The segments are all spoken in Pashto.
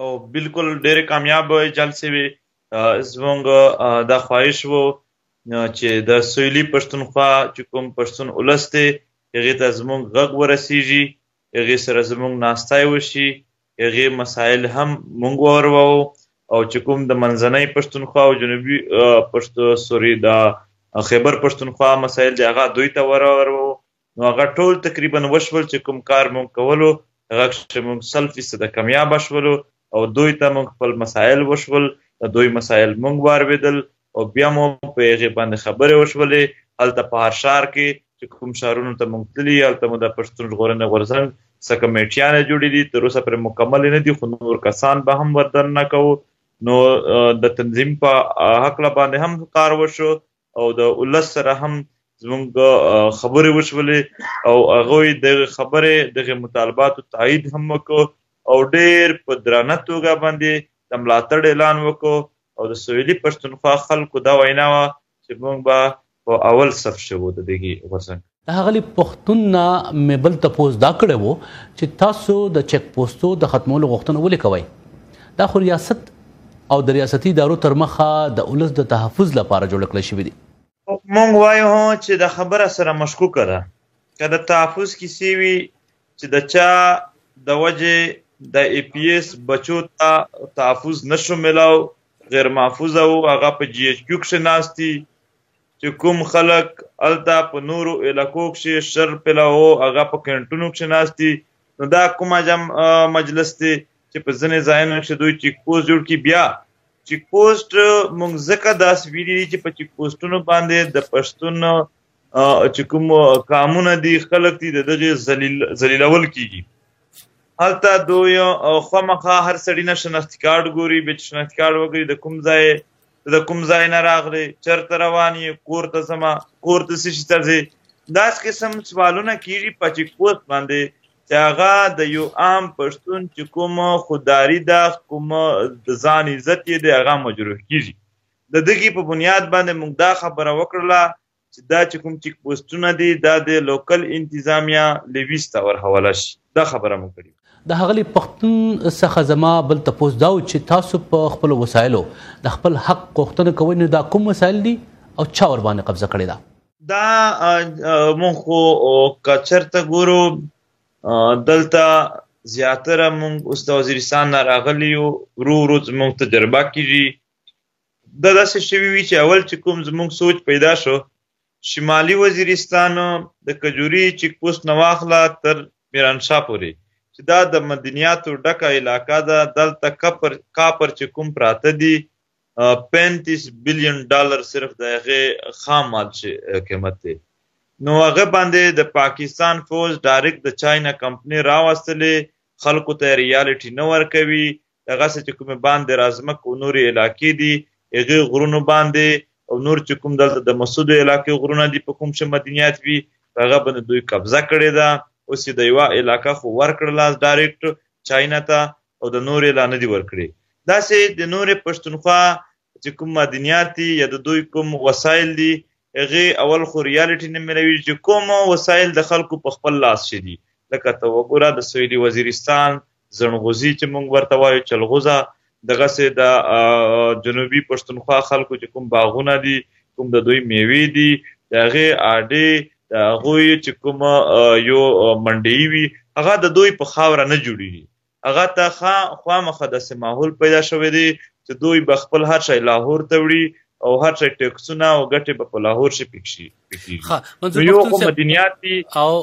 او بالکل ډېرې کامیاب جلسې وي زمونږ دا خواهش وو چې د سویلي پښتونخوا چې کوم پښتون ولس دی هغې ته زمونږ غږ ورسیږي هغې سره زمونږ ناستی وشي هغې مسایل هم مونږ وروو او چې کوم د منځنۍ پښتونخوا او جنوبي پښتو سوري د خیبر پښتونخوا مسایل دی هغه دوی ته ورورو نو هغه ټول تقریبا وشول چې کوم کار مونږ کولو هغه چې مونږ سل فیصد کامیاب شولو او دوی ته مونږ خپل مسایل وشول دوی مسایل مونږ وارویدل او بیا مو په هغه باندې خبرې وشولې هلته په هر شهر کې چې کوم شهرونو ته مونږ تللی هلته مو د پښتون ژغورنې غورځنګ څه کمیټیانې جوړې دي تر اوسه پرې مکمل نه دي خو نور کسان به هم وردن نه کوو نو د تنظیم په حق باندې هم کار وشو او د ولس سره هم زمونږ خبرې وشولې او هغه د خبرې دغه مطالباتو تایید هم وکړو او ډیر په درانه توګه باندې د ملاتړ اعلان وکړو او د سویلي پښتونخوا خلکو دا وینا وه چې مونږ به په اول صف شوو د دغه غورځنګ د ښاغلي پښتون نه مې بل تپوس دا کړی وو چې تاسو د چک پوسټو د ختمولو غوښتنه ولې کوئ؟ دا خو ریاست او د ریاستي ادارو تر مخه د ولس د تحفظ لپاره جوړ کړی شوي دي. موږ وایو چې دا خبره سره مشکوکه ده. که د تحفظ کیسې وي چې د چا د وجې د ای پي ایس بچو ته تحفظ نشو ملاو غیر محفوظه وو هغه په جی ایچ کیو کښې ناست دي چې کوم خلک هلته په نورو علاقو کښې شر پلاو هغه په کینټونو کښې ناست دي نو دا کوم عجم مجلس دی چې په ځینې ځایونو کښې دوی چیک پوسټ جوړ کړي بیا چیک پوسټ مونږ ځکه داسې ویلي دي چې په چیک پوسټونو باندې د پښتون چې کوم قامونه دي خلک دي د دغه ذلیلول کیږي هلته دوی خامخا هر سړی نه شناختی کارت ګوري به شناختی کارت وګوري د کوم ځای ته د کوم ځای نه راغلې چرته روان یې کور ته سما کور ته سې شته زی داس قسم سوالونه کیږي په چیک پوسټ باندې چې هغه د یو عام پښتون چې کوم خودداری ده کوم د ځان عزت یې دی هغه مجروح کیږي د دغې په بنیاد باندې موږ دا خبره وکړله چې دا چې کوم چیک پوسټونه دي دا د لوکل انتظامیه لویس ته ورحواله شي دا خبره مو کړې د هغلی پښتون څخه زما بل تپوس دا و چې تاسو په خپل وسایلو د خپل حق غوښتنه کوئ نو دا کوم وسایل دي او چا ور باندې قبضه کړې ده دا مونږ خو کچرته ګورو دلته زیاتره مونږ اوس د وزیرستان نه راغلی یو ورو ورو زموږ تجربه کیږي دا داسې شوي وي چې اول چې کوم زموږ سوچ پیدا شو شمالي وزیرستان د کجوري چیک پوسټ نه واخله تر میرانشاه پورې چې دا د مدنیاتو ډکه علاقه ده دلته کپر کاپر چې کوم پراته دي 35 بلین ډالر صرف د هغه خام مال شي قیمت دی نو هغه باندې د پاکستان فوج ډایرکټ د چاینا کمپنی راوستلې خلکو ته ریالټي نه ورکوي دغه څه چې کومې باندې رازمک او نورې علاقې دي هغه غرونو باندې او نور چې کوم دلته د مسعود علاقې غرونه دي په کوم چې مدنیات وي هغه باندې دوی قبضه کړې ده اوس یې د یوه علاقه خو ورکړله ډایرکټ چاینا ته او د نورې لا نه دي ورکړي داسې د نورې پښتونخوا چې کوم معدنیات دي یا د دوی کوم وسایل دي هغه اول خو ریالټي نه ملوي چې کوم وسایل د خلکو په خپل لاس شي دي لکه ته وګوره د سویلي وزیرستان زڼغوزي چې موږ ورته وایو چلغوزه دغه سه د جنوبي پښتونخوا خلکو چې کوم باغونه دي کوم د دوی میوي دي دغه اډي د هغوی چې کوم یو منډي وي هغه د دوی په خاوره نه جوړیږي هغه ته خا خوا مخه د سماحول پیدا شوې دي چې دوی به خپل هر شي لاهور ته وړي او هر شي ټیکسونه او ګټه به په لاهور شي پکشي ها منظور یو کوم مدنیات دي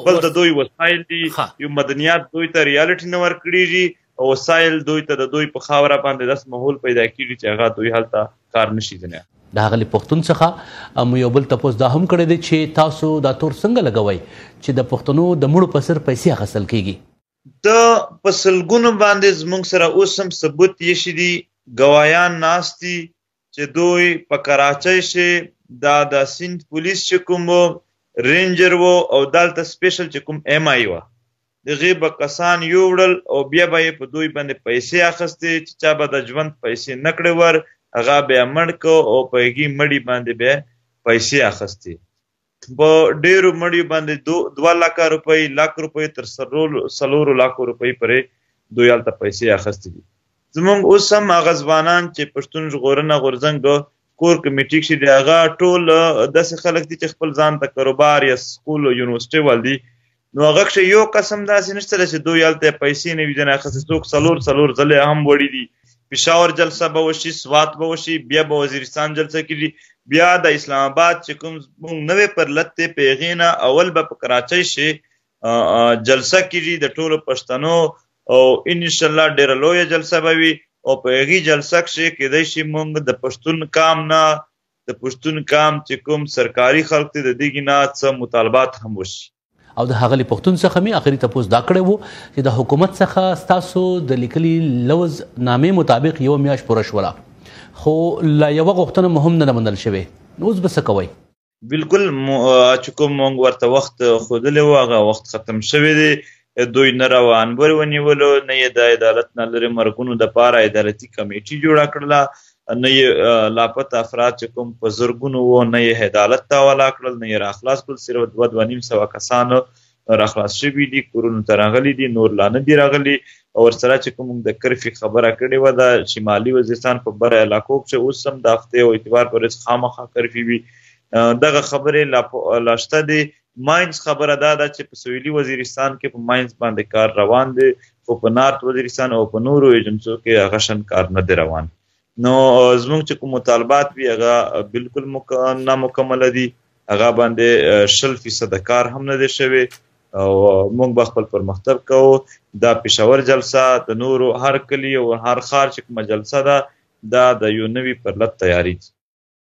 بل د دوی وسایل دي یو مدنیات دوی ته ریالټي نه ور کړیږي او وسایل دوی ته د دوی په خاوره باندې داس ماحول پیدا کیږي چې هغه دوی هلته کار نشي دنه د هغلی پښتون څخه مو یو بل تپوس دا هم کړی دی چې تاسو دا تور څنګه لګوي چې د پښتنو د مړو په سر پیسې اخیستل کیږي د په سلګونو باندې زموږ سره اوس هم ثبوت یې شي دي ګوایان ناست دي چې دوی په کراچۍ شي دا د سیند پولیس چې کوم وو رینجر وو او دلته سپیشل چې کوم ایم آی وه دغه به کسان یو وړل او بیا به په دوی باندې پیسې اخستې چې چا به د ژوند پیسې نکړې ور هغه به مړ کو او په یګي مړی باندې به پیسې اخستې په ډېرو مړیو باندې دو دوه لکه روپۍ لک روپۍ تر سرولو څلورو لکو روپۍ پرې دوی هلته پیسې اخیستې دي زمونږ اوس هم هغه ځوانان چې پښتون ژغورنه غورځنګ کور کمیټي کښې دی هغه ټول داسې خلک دي چې خپل ځان ته کاروبار یا سکول او یونیورسټي وال دي نو هغه کښې یو قسم داسې نشته چې دوی هلته پیسې نه وي ځنه اخیستې څوک څلور څلور ځلې هم وړي دي پېښور جلسه به وشي سوات به وشي بیا به وزیرستان جلسه کېږي بیا د اسلام آباد چې کوم موږ نوې پر لت دی په هغې نه اول به په کراچۍ شي جلسه کېږي د ټولو پښتنو او انشاءالله ډېره لویه جلسه به وي او په هغې جلسه کښې کېدای شي موږ د پښتون قام نه د پښتون قام چې کوم سرکاري خلک دي د دې نه څه مطالبات هم وشي او د هغلی پښتون څخه می اخري تپوس دا کړی وو چې د حکومت څخه ستاسو د لیکلي لوز نامې مطابق یو میاش پوره شوله خو لا یو غوښتنه مهم نه منل شوی نو اوس به څه کوئ بالکل چې کوم مونږ ورته وخت خودلې و هغه وخت ختم شوی دی دوی نه روان ور ونیولو نه یې د عدالت نه لرې مرګونو د پاره عدالتي کمیټي جوړه کړله نه یې لاپته افراد چې کوم په زرګونو وو نه یې عدالت ته ولا کړل نه یې راخلاص کړل صرف دوه دوه نیم سوه کسانو راخلاص شوي دي کورونو ته راغلي دي نور لا نه دي راغلي او ورسره چې کوم د کرفي خبره کړې وه د شمالي وزیرستان په بره علاقو چې اوس هم د هفتې او اعتبار پر ورځ خامخا کرفي وي دغه خبرې لا شته دي ماینز خبره دا ده چې په سویلي وزیرستان کې په ماینز باندې کار روان دی خو په نارت وزیرستان او په نورو ایجنسو کې هغه شن کار نه دی روان نو زموږ چې کوم مطالبات وي هغه بالکل مک... نه مکمل دي هغه باندې شل فیصد کار هم نه دی شوی او موږ به خپل پرمختګ کوو دا پېښور جلسه د نورو هر کلی او هر ښار چې کومه جلسه ده دا د یو نوي پرلت تیاری دي